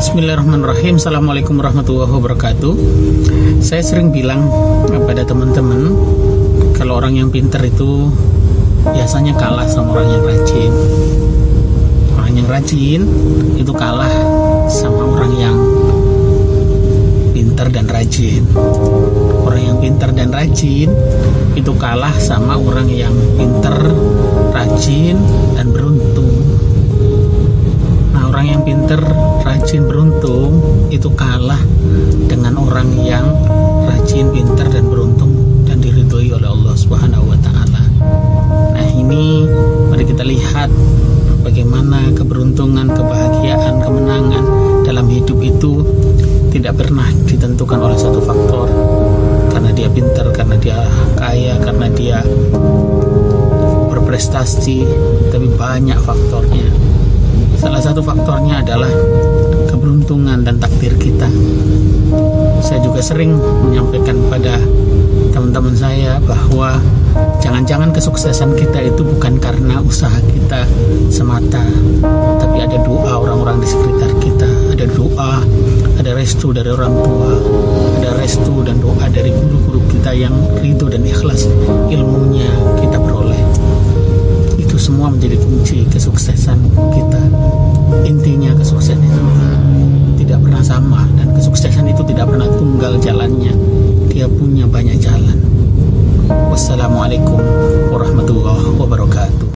Bismillahirrahmanirrahim. Assalamualaikum warahmatullahi wabarakatuh. Saya sering bilang kepada teman-teman Kalau orang yang pintar itu Biasanya kalah sama orang yang rajin. Orang yang rajin Itu kalah sama orang yang Pintar dan rajin. Orang yang pintar dan rajin Itu kalah sama orang yang pintar Rajin dan beruntung. Nah orang yang beruntung itu kalah dengan orang yang rajin pintar dan beruntung dan diridhoi oleh Allah Subhanahu wa taala. Nah, ini mari kita lihat bagaimana keberuntungan, kebahagiaan, kemenangan dalam hidup itu tidak pernah ditentukan oleh satu faktor. Karena dia pintar, karena dia kaya, karena dia berprestasi, tapi banyak faktornya. Salah satu faktornya adalah keberuntungan dan takdir kita. Saya juga sering menyampaikan pada teman-teman saya bahwa jangan-jangan kesuksesan kita itu bukan karena usaha kita semata, tapi ada doa orang-orang di sekitar kita, ada doa, ada restu dari orang tua, ada restu dan doa dari guru-guru kita yang ridho dan ikhlas ilmunya kita peroleh. Itu semua menjadi kunci kesuksesan kita. tunggal jalannya. Dia punya banyak jalan. Wassalamualaikum warahmatullahi wabarakatuh.